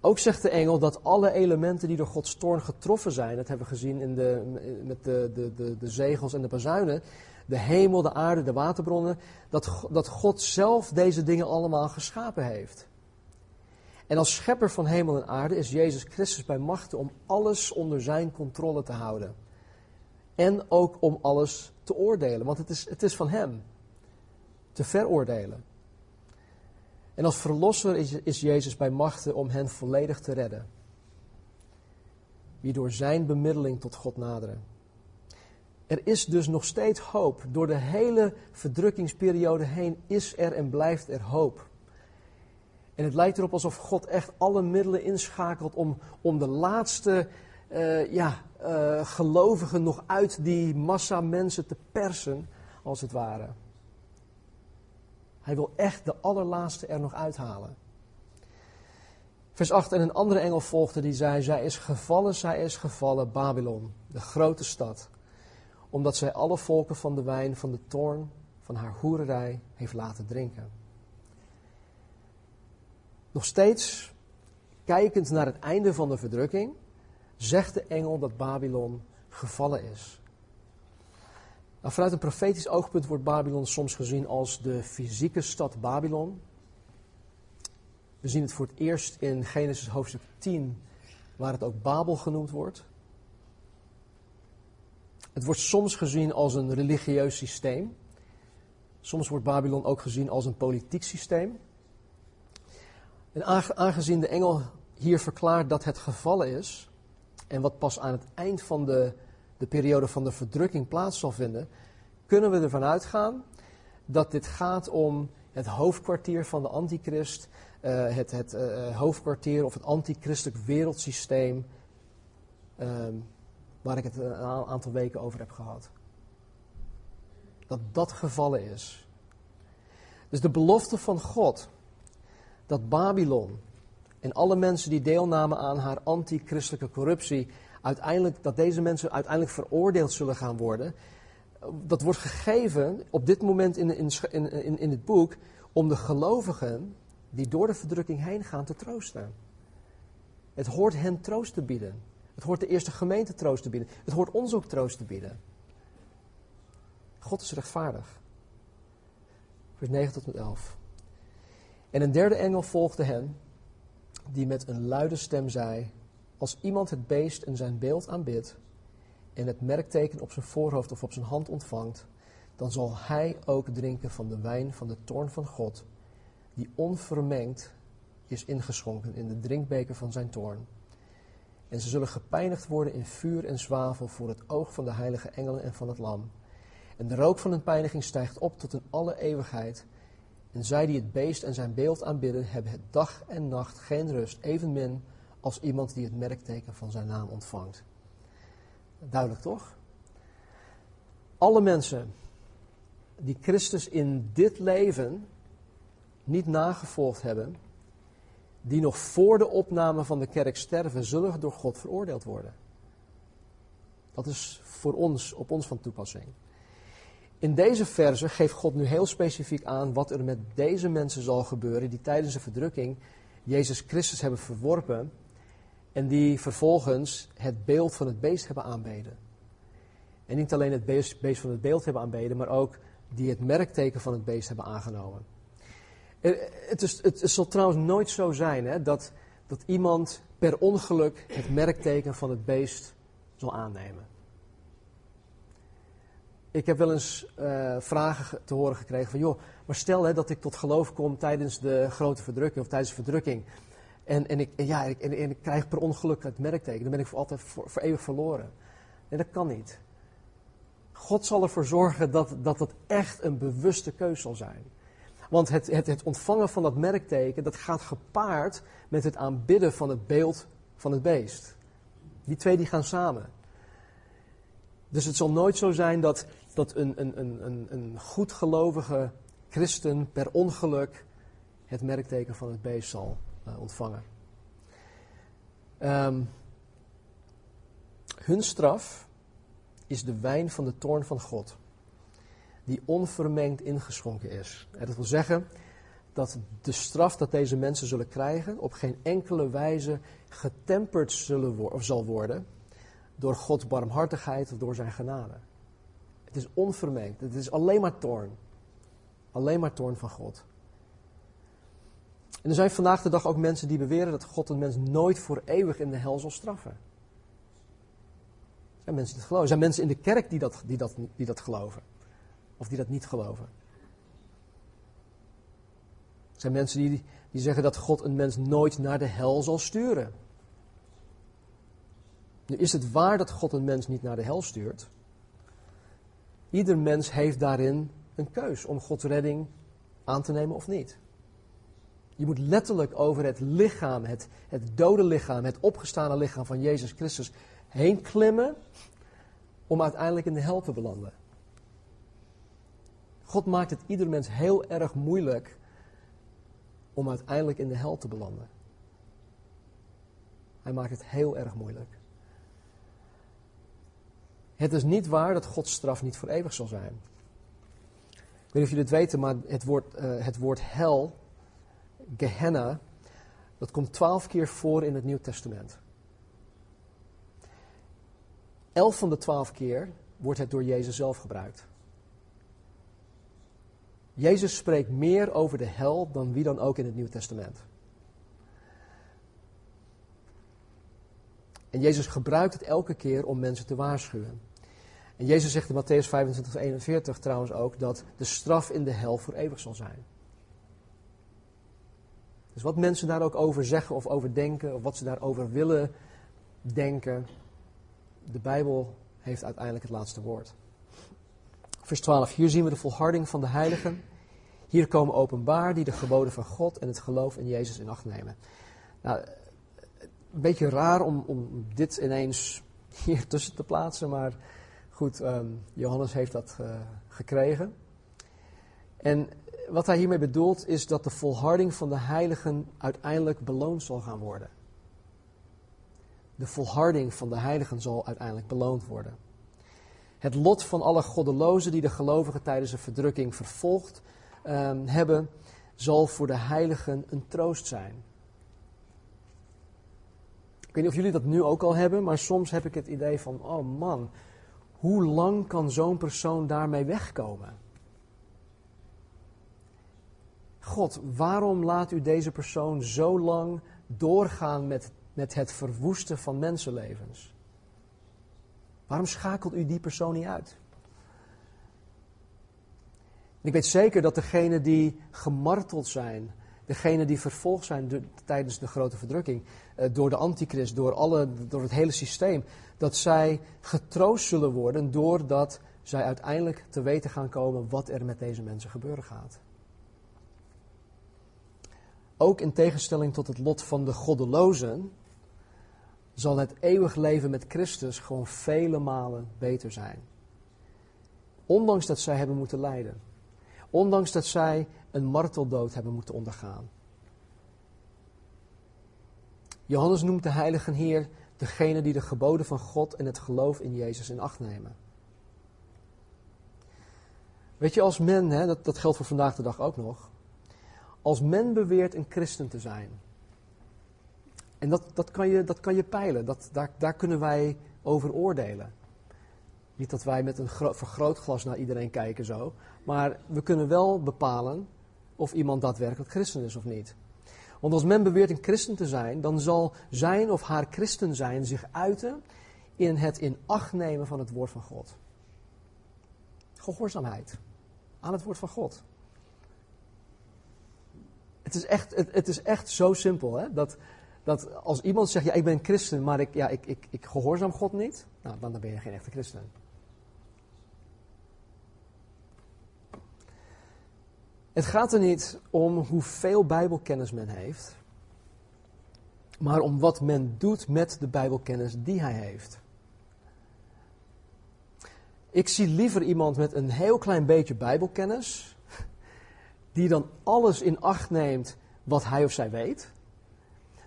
Ook zegt de engel dat alle elementen die door Gods toorn getroffen zijn, dat hebben we gezien in de, met de, de, de, de zegels en de bazuinen, de hemel, de aarde, de waterbronnen, dat, dat God zelf deze dingen allemaal geschapen heeft. En als schepper van hemel en aarde is Jezus Christus bij machten om alles onder zijn controle te houden. En ook om alles te oordelen, want het is, het is van Hem. Te veroordelen. En als verlosser is, is Jezus bij machten om hen volledig te redden. Wie door zijn bemiddeling tot God naderen. Er is dus nog steeds hoop. Door de hele verdrukkingsperiode heen is er en blijft er hoop. En het lijkt erop alsof God echt alle middelen inschakelt om, om de laatste uh, ja, uh, gelovigen nog uit die massa mensen te persen, als het ware. Hij wil echt de allerlaatste er nog uithalen. Vers 8, en een andere engel volgde die zei, zij is gevallen, zij is gevallen, Babylon, de grote stad, omdat zij alle volken van de wijn van de toorn van haar hoererij heeft laten drinken. Nog steeds kijkend naar het einde van de verdrukking, zegt de engel dat Babylon gevallen is. Nou, vanuit een profetisch oogpunt wordt Babylon soms gezien als de fysieke stad Babylon. We zien het voor het eerst in Genesis hoofdstuk 10, waar het ook Babel genoemd wordt. Het wordt soms gezien als een religieus systeem. Soms wordt Babylon ook gezien als een politiek systeem. En aangezien de engel hier verklaart dat het gevallen is, en wat pas aan het eind van de, de periode van de verdrukking plaats zal vinden, kunnen we ervan uitgaan dat dit gaat om het hoofdkwartier van de antichrist, uh, het, het uh, hoofdkwartier of het antichristelijk wereldsysteem, uh, waar ik het een aantal weken over heb gehad. Dat dat gevallen is. Dus de belofte van God dat Babylon en alle mensen die deelnamen aan haar antichristelijke corruptie uiteindelijk, dat deze mensen uiteindelijk veroordeeld zullen gaan worden, dat wordt gegeven op dit moment in, in, in, in het boek om de gelovigen die door de verdrukking heen gaan te troosten. Het hoort hen troost te bieden. Het hoort de eerste gemeente troost te bieden. Het hoort ons ook troost te bieden. God is rechtvaardig. Vers 9 tot en met 11. En een derde engel volgde hen, die met een luide stem zei: Als iemand het beest en zijn beeld aanbidt, en het merkteken op zijn voorhoofd of op zijn hand ontvangt, dan zal hij ook drinken van de wijn van de toorn van God, die onvermengd is ingeschonken in de drinkbeker van zijn toorn. En ze zullen gepijnigd worden in vuur en zwavel voor het oog van de heilige engelen en van het lam. En de rook van hun pijniging stijgt op tot in alle eeuwigheid. En zij die het beest en zijn beeld aanbidden, hebben het dag en nacht geen rust, evenmin als iemand die het merkteken van zijn naam ontvangt. Duidelijk toch? Alle mensen die Christus in dit leven niet nagevolgd hebben, die nog voor de opname van de kerk sterven, zullen door God veroordeeld worden. Dat is voor ons, op ons van toepassing. In deze verse geeft God nu heel specifiek aan wat er met deze mensen zal gebeuren die tijdens de verdrukking Jezus Christus hebben verworpen en die vervolgens het beeld van het beest hebben aanbeden. En niet alleen het beest, beest van het beeld hebben aanbeden, maar ook die het merkteken van het beest hebben aangenomen. Het, is, het, zal trouwens nooit zo zijn hè, dat, dat iemand per ongeluk het merkteken van het beest zal aannemen. Ik heb wel eens uh, vragen te horen gekregen van, joh, maar stel hè, dat ik tot geloof kom tijdens de grote verdrukking of tijdens de verdrukking. En, en, ik, en ja, en, en, ik krijg per ongeluk het merkteken. Dan ben ik voor altijd voor, voor eeuwig verloren. Nee, dat kan niet. God zal ervoor zorgen dat, dat het echt een bewuste keus zal zijn. Want het, het, het ontvangen van dat merkteken, dat gaat gepaard met het aanbidden van het beeld van het beest. Die twee die gaan samen. Dus het zal nooit zo zijn dat, dat een, een, een, een goedgelovige christen per ongeluk het merkteken van het beest zal uh, ontvangen. Um, hun straf is de wijn van de toorn van God die onvermengd ingeschonken is. En dat wil zeggen dat de straf dat deze mensen zullen krijgen op geen enkele wijze getemperd zullen of zal worden door Gods barmhartigheid of door zijn genade. Het is onvermengd. Het is alleen maar toorn. Alleen maar toorn van God. En er zijn vandaag de dag ook mensen die beweren dat God een mens nooit voor eeuwig in de hel zal straffen. Er zijn mensen die geloven. Er zijn mensen in de kerk die dat, die dat, die dat geloven. Of die dat niet geloven. Er zijn mensen die, die zeggen dat God een mens nooit naar de hel zal sturen. Nu is het waar dat God een mens niet naar de hel stuurt. Ieder mens heeft daarin een keus om Gods redding aan te nemen of niet. Je moet letterlijk over het lichaam, het, het dode lichaam, het opgestane lichaam van Jezus Christus heen klimmen om uiteindelijk in de hel te belanden. God maakt het ieder mens heel erg moeilijk om uiteindelijk in de hel te belanden. Hij maakt het heel erg moeilijk. Het is niet waar dat Gods straf niet voor eeuwig zal zijn. Ik weet niet of jullie het weten, maar het woord, uh, het woord hel, Gehenna, dat komt twaalf keer voor in het Nieuw Testament. Elf van de twaalf keer wordt het door Jezus zelf gebruikt. Jezus spreekt meer over de hel dan wie dan ook in het Nieuw Testament. En Jezus gebruikt het elke keer om mensen te waarschuwen. En Jezus zegt in Matthäus 25, 41 trouwens ook dat de straf in de hel voor eeuwig zal zijn. Dus wat mensen daar ook over zeggen of over denken, of wat ze daarover willen denken, de Bijbel heeft uiteindelijk het laatste woord. Vers 12. Hier zien we de volharding van de heiligen. Hier komen openbaar die de geboden van God en het geloof in Jezus in acht nemen. Nou, beetje raar om, om dit ineens hier tussen te plaatsen, maar goed, um, Johannes heeft dat uh, gekregen. En wat hij hiermee bedoelt is dat de volharding van de heiligen uiteindelijk beloond zal gaan worden. De volharding van de heiligen zal uiteindelijk beloond worden. Het lot van alle goddelozen die de gelovigen tijdens de verdrukking vervolgd ehm, hebben, zal voor de heiligen een troost zijn. Ik weet niet of jullie dat nu ook al hebben, maar soms heb ik het idee van, oh man, hoe lang kan zo'n persoon daarmee wegkomen? God, waarom laat u deze persoon zo lang doorgaan met, met het verwoesten van mensenlevens? Waarom schakelt u die persoon niet uit? ik weet zeker dat degenen die gemarteld zijn, degenen die vervolgd zijn tijdens de grote verdrukking, eh, door de antichrist, door, alle, door het hele systeem, dat zij getroost zullen worden doordat zij uiteindelijk te weten gaan komen wat er met deze mensen gebeuren gaat. Ook in tegenstelling tot het lot van de goddelozen, zal het eeuwig leven met Christus gewoon vele malen beter zijn. Ondanks dat zij hebben moeten lijden. Ondanks dat zij een marteldood hebben moeten ondergaan. Johannes noemt de heiligen hier degene die de geboden van God en het geloof in Jezus in acht nemen. Weet je, als men, hè, dat, dat geldt voor vandaag de dag ook nog, als men beweert een christen te zijn, en dat, dat, kan, je, dat kan je peilen, dat, daar, daar kunnen wij over oordelen. Niet dat wij met een vergrootglas naar iedereen kijken zo, maar we kunnen wel bepalen of iemand daadwerkelijk christen is of niet. Want als men beweert een christen te zijn, dan zal zijn of haar christen zijn zich uiten in het in acht nemen van het woord van God. Gehoorzaamheid aan het woord van God. Het is echt, het, het is echt zo simpel, hè? Dat, dat als iemand zegt, ja, ik ben christen, maar ik, ja, ik, ik, ik gehoorzaam God niet, nou, dan ben je geen echte christen. Het gaat er niet om hoeveel Bijbelkennis men heeft, maar om wat men doet met de Bijbelkennis die hij heeft. Ik zie liever iemand met een heel klein beetje Bijbelkennis, die dan alles in acht neemt wat hij of zij weet,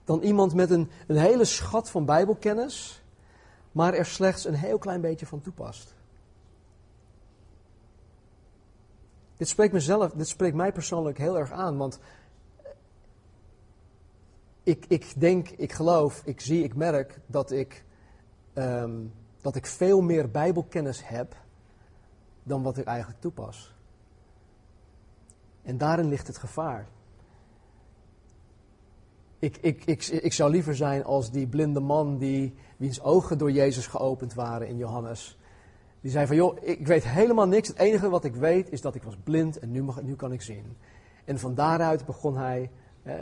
dan iemand met een, een hele schat van Bijbelkennis, maar er slechts een heel klein beetje van toepast. Dit spreekt mezelf, dit spreekt mij persoonlijk heel erg aan, want ik, ik denk, ik geloof, ik zie, ik merk dat ik, ehm, dat ik veel meer Bijbelkennis heb dan wat ik eigenlijk toepas. En daarin ligt het gevaar. Ik, ik, ik, ik zou liever zijn als die blinde man die, wiens ogen door Jezus geopend waren in Johannes. Die zei van, joh, ik weet helemaal niks. Het enige wat ik weet is dat ik was blind en nu, mag, nu kan ik zien. En van daaruit begon hij eh,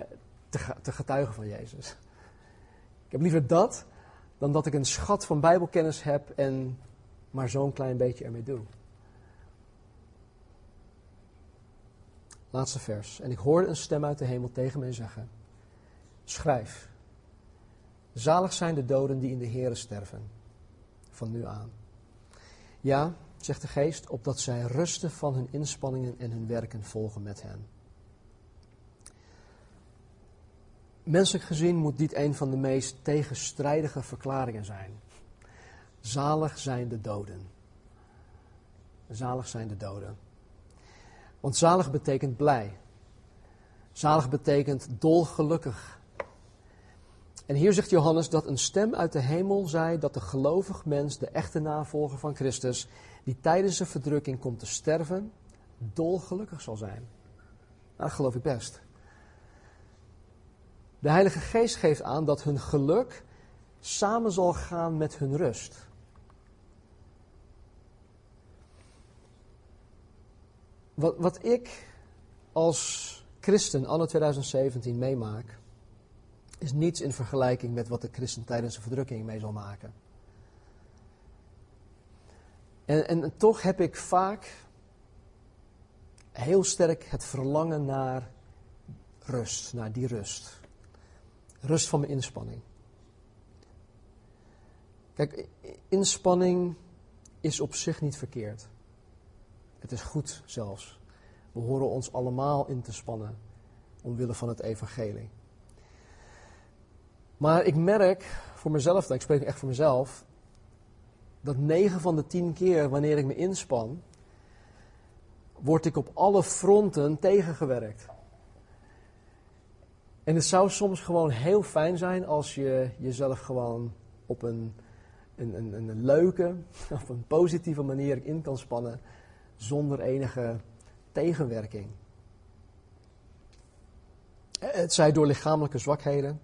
te, te getuigen van Jezus. Ik heb liever dat dan dat ik een schat van Bijbelkennis heb en maar zo'n klein beetje ermee doe. Laatste vers. En ik hoorde een stem uit de hemel tegen mij zeggen: Schrijf. Zalig zijn de doden die in de Here sterven. Van nu aan. Ja, zegt de geest, opdat zij rusten van hun inspanningen en hun werken volgen met hen. Menselijk gezien moet dit een van de meest tegenstrijdige verklaringen zijn. Zalig zijn de doden. Zalig zijn de doden. Want zalig betekent blij. Zalig betekent dolgelukkig. En hier zegt Johannes dat een stem uit de hemel zei dat de gelovig mens, de echte navolger van Christus, die tijdens de verdrukking komt te sterven, dolgelukkig zal zijn. Nou, dat geloof ik best. De Heilige Geest geeft aan dat hun geluk samen zal gaan met hun rust. Wat, wat ik als christen anno 2017 meemaak, is niets in vergelijking met wat de christen tijdens de verdrukking mee zal maken. En, en, toch heb ik vaak heel sterk het verlangen naar rust, naar die rust. Rust van mijn inspanning. Kijk, inspanning is op zich niet verkeerd. Het is goed zelfs. We horen ons allemaal in te spannen omwille van het evangelie. Maar ik merk voor mezelf, ik spreek echt voor mezelf, dat 9 van de 10 keer wanneer ik me inspan, word ik op alle fronten tegengewerkt. En het zou soms gewoon heel fijn zijn als je jezelf gewoon op een, een, een, leuke, *laughs* op een positieve manier in kan spannen zonder enige tegenwerking. Het zij door lichamelijke zwakheden,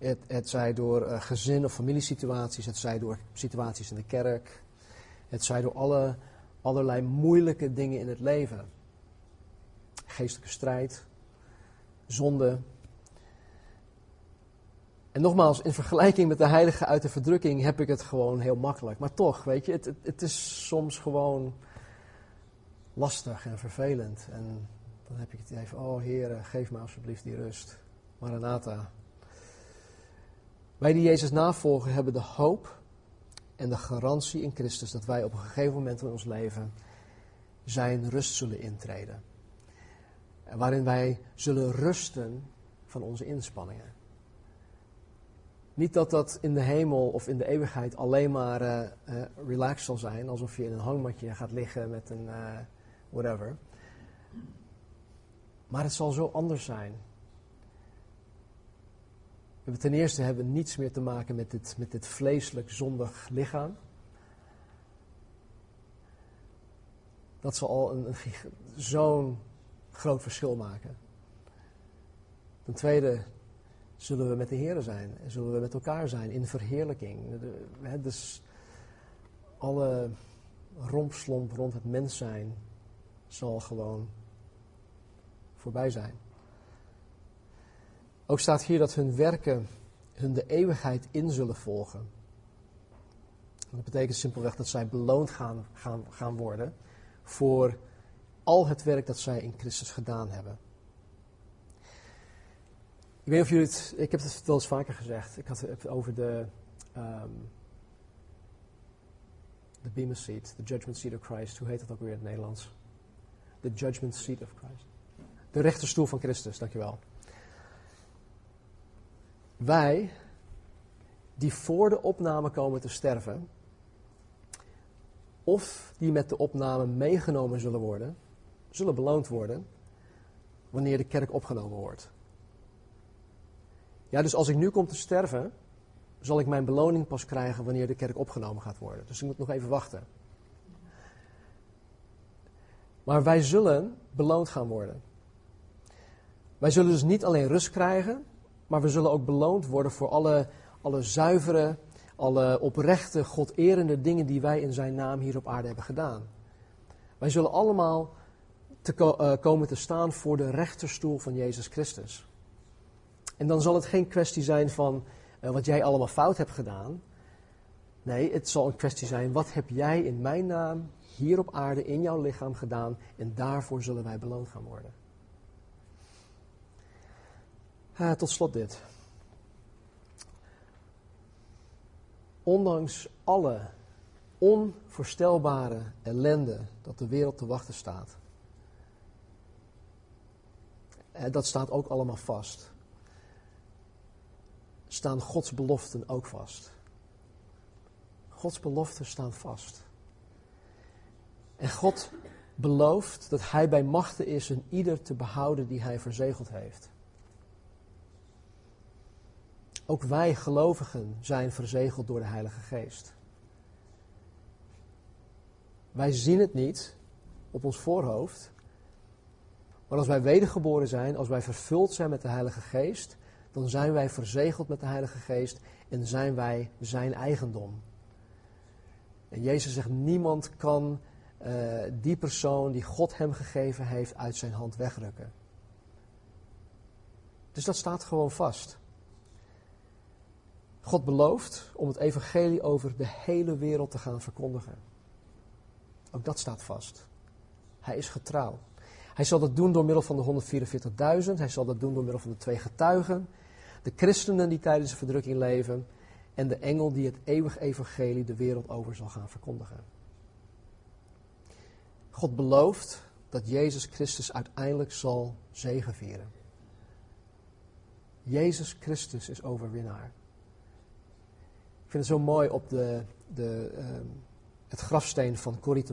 het, het zij door uh, gezin- of familiesituaties, het zij door situaties in de kerk, het zij door alle, allerlei moeilijke dingen in het leven. Geestelijke strijd, zonde. En nogmaals, in vergelijking met de heilige uit de verdrukking heb ik het gewoon heel makkelijk. Maar toch, weet je, het, het, is soms gewoon lastig en vervelend. En dan heb ik het even, oh Heer, geef me alsjeblieft die rust. Maranatha. Wij die Jezus navolgen hebben de hoop en de garantie in Christus dat wij op een gegeven moment in ons leven zijn rust zullen intreden. Waarin wij zullen rusten van onze inspanningen. Niet dat dat in de hemel of in de eeuwigheid alleen maar uh, uh, relaxed zal zijn, alsof je in een hangmatje gaat liggen met een uh, whatever. Maar het zal zo anders zijn. We ten eerste hebben we niets meer te maken met dit, met dit vleeselijk zondig lichaam. Dat zal al een, een zo'n groot verschil maken. Ten tweede zullen we met de Heer zijn en zullen we met elkaar zijn in verheerlijking. Dus alle rompslomp rond het mens zijn zal gewoon voorbij zijn. Ook staat hier dat hun werken hun de eeuwigheid in zullen volgen. Dat betekent simpelweg dat zij beloond gaan, gaan, gaan worden voor al het werk dat zij in Christus gedaan hebben. Ik weet niet of jullie het, ik heb het wel eens vaker gezegd. Ik had het over de, um, de Bema Seat, de Judgment Seat of Christ. Hoe heet dat ook weer in het Nederlands? The Judgment Seat of Christ. De rechterstoel van Christus, dankjewel. Wij, die voor de opname komen te sterven, of die met de opname meegenomen zullen worden, zullen beloond worden wanneer de kerk opgenomen wordt. Ja, dus als ik nu kom te sterven, zal ik mijn beloning pas krijgen wanneer de kerk opgenomen gaat worden. Dus ik moet nog even wachten. Maar wij zullen beloond gaan worden. Wij zullen dus niet alleen rust krijgen, maar we zullen ook beloond worden voor alle, alle zuivere, alle oprechte, goderende dingen die wij in zijn naam hier op aarde hebben gedaan. Wij zullen allemaal te uh, komen te staan voor de rechterstoel van Jezus Christus. En dan zal het geen kwestie zijn van uh, wat jij allemaal fout hebt gedaan. Nee, het zal een kwestie zijn, wat heb jij in mijn naam hier op aarde in jouw lichaam gedaan en daarvoor zullen wij beloond gaan worden. Uh, tot slot dit. Ondanks alle onvoorstelbare ellende dat de wereld te wachten staat, uh, dat staat ook allemaal vast, staan Gods beloften ook vast. Gods beloften staan vast. En God belooft dat Hij bij machten is een ieder te behouden die Hij verzegeld heeft. Ook wij gelovigen zijn verzegeld door de Heilige Geest. Wij zien het niet op ons voorhoofd, maar als wij wedergeboren zijn, als wij vervuld zijn met de Heilige Geest, dan zijn wij verzegeld met de Heilige Geest en zijn wij zijn eigendom. En Jezus zegt, niemand kan uh, die persoon die God hem gegeven heeft uit zijn hand wegrukken. Dus dat staat gewoon vast. God belooft om het evangelie over de hele wereld te gaan verkondigen. Ook dat staat vast. Hij is getrouw. Hij zal dat doen door middel van de 144.000. Hij zal dat doen door middel van de twee getuigen. De christenen die tijdens de verdrukking leven. En de engel die het eeuwig evangelie de wereld over zal gaan verkondigen. God belooft dat Jezus Christus uiteindelijk zal zegevieren. Jezus Christus is overwinnaar. Ik vind het zo mooi op de, de, ehm, het grafsteen van Corrie.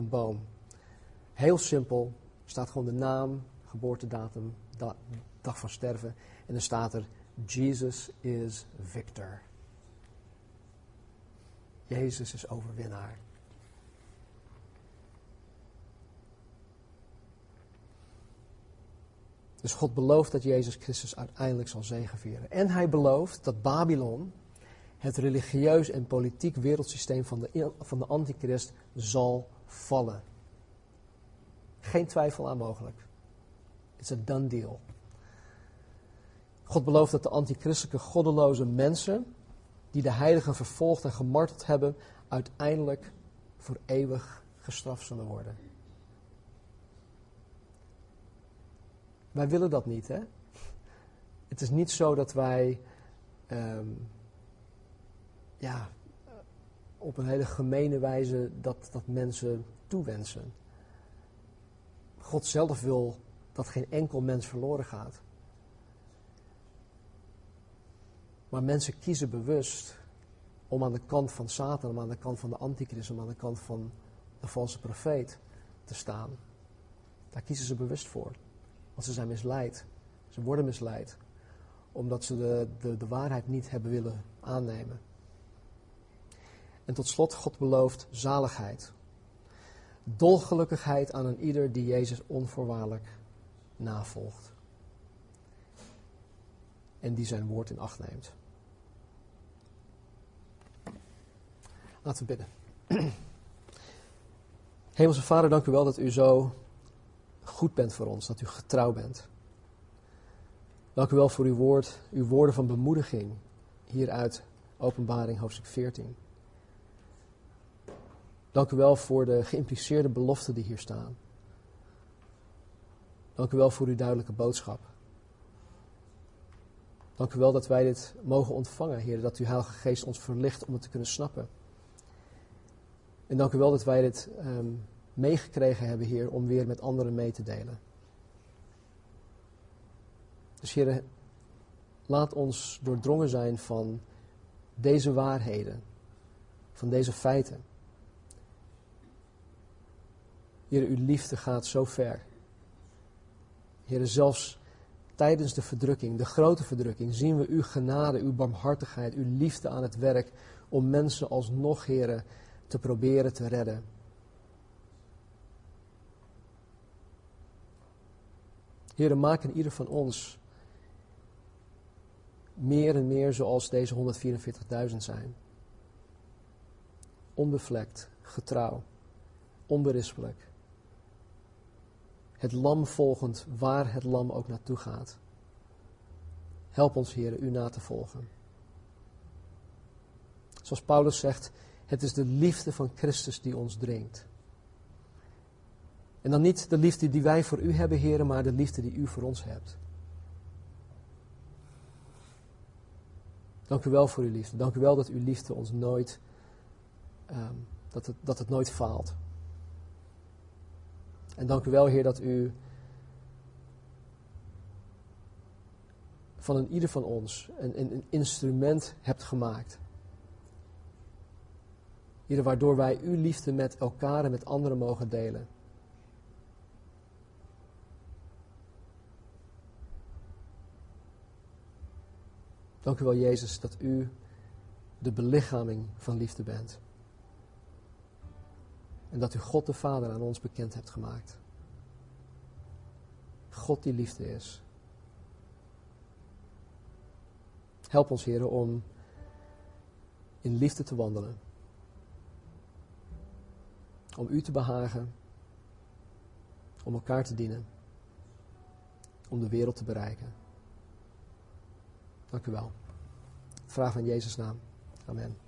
Heel simpel, staat gewoon de naam, geboortedatum, dag van sterven. En dan staat er, Jesus is victor. Jezus is overwinnaar. Dus God belooft dat Jezus Christus uiteindelijk zal zegevieren. En hij belooft dat Babylon, het religieus en politiek wereldsysteem van de, van de antichrist, zal vallen. Geen twijfel aan mogelijk. It's a done deal. God belooft dat de antichristelijke goddeloze mensen, die de heiligen vervolgd en gemarteld hebben, uiteindelijk voor eeuwig gestraft zullen worden. Wij willen dat niet, hè? Het is niet zo dat wij ehm, ja, op een hele gemene wijze dat, dat mensen toewensen. God zelf wil dat geen enkel mens verloren gaat. Maar mensen kiezen bewust om aan de kant van Satan, om aan de kant van de antichrist, om aan de kant van de valse profeet te staan. Daar kiezen ze bewust voor. Want ze zijn misleid. Ze worden misleid. Omdat ze de, de, de waarheid niet hebben willen aannemen. En tot slot, God belooft zaligheid. Dolgelukkigheid aan een ieder die Jezus onvoorwaardelijk navolgt. En die zijn woord in acht neemt. Laten we bidden. *clears throat* Hemelse Vader, dank u wel dat u zo goed bent voor ons, dat u getrouw bent. Dank u wel voor uw woord, uw woorden van bemoediging hieruit Openbaring hoofdstuk 14. Dank u wel voor de geïmpliceerde beloften die hier staan. Dank u wel voor uw duidelijke boodschap. Dank u wel dat wij dit mogen ontvangen, Heer, dat uw Heilige Geest ons verlicht om het te kunnen snappen. En dank u wel dat wij dit um, meegekregen hebben, Heer, om weer met anderen mee te delen. Dus Heer, laat ons doordrongen zijn van deze waarheden, van deze feiten. Heer, uw liefde gaat zo ver. Heer, zelfs tijdens de verdrukking, de grote verdrukking, zien we uw genade, uw barmhartigheid, uw liefde aan het werk om mensen alsnog, Heer, te proberen te redden. Heer, maak in ieder van ons meer en meer zoals deze 144.000 zijn. Onbevlekt, getrouw, onberispelijk. Het lam volgend waar het lam ook naartoe gaat. Help ons, Heer, u na te volgen. Zoals Paulus zegt, het is de liefde van Christus die ons dringt. En dan niet de liefde die wij voor u hebben, heren, maar de liefde die u voor ons hebt. Dank u wel voor uw liefde. Dank u wel dat uw liefde ons nooit, um, dat, het, dat het nooit faalt. En dank u wel, Heer, dat u van een ieder van ons een, een, instrument hebt gemaakt. Heer, waardoor wij uw liefde met elkaar en met anderen mogen delen. Dank u wel, Jezus, dat u de belichaming van liefde bent. En dat u God de Vader aan ons bekend hebt gemaakt. God die liefde is. Help ons, heren, om in liefde te wandelen. Om u te behagen. Om elkaar te dienen. Om de wereld te bereiken. Dank u wel. Vraag in Jezus' naam. Amen.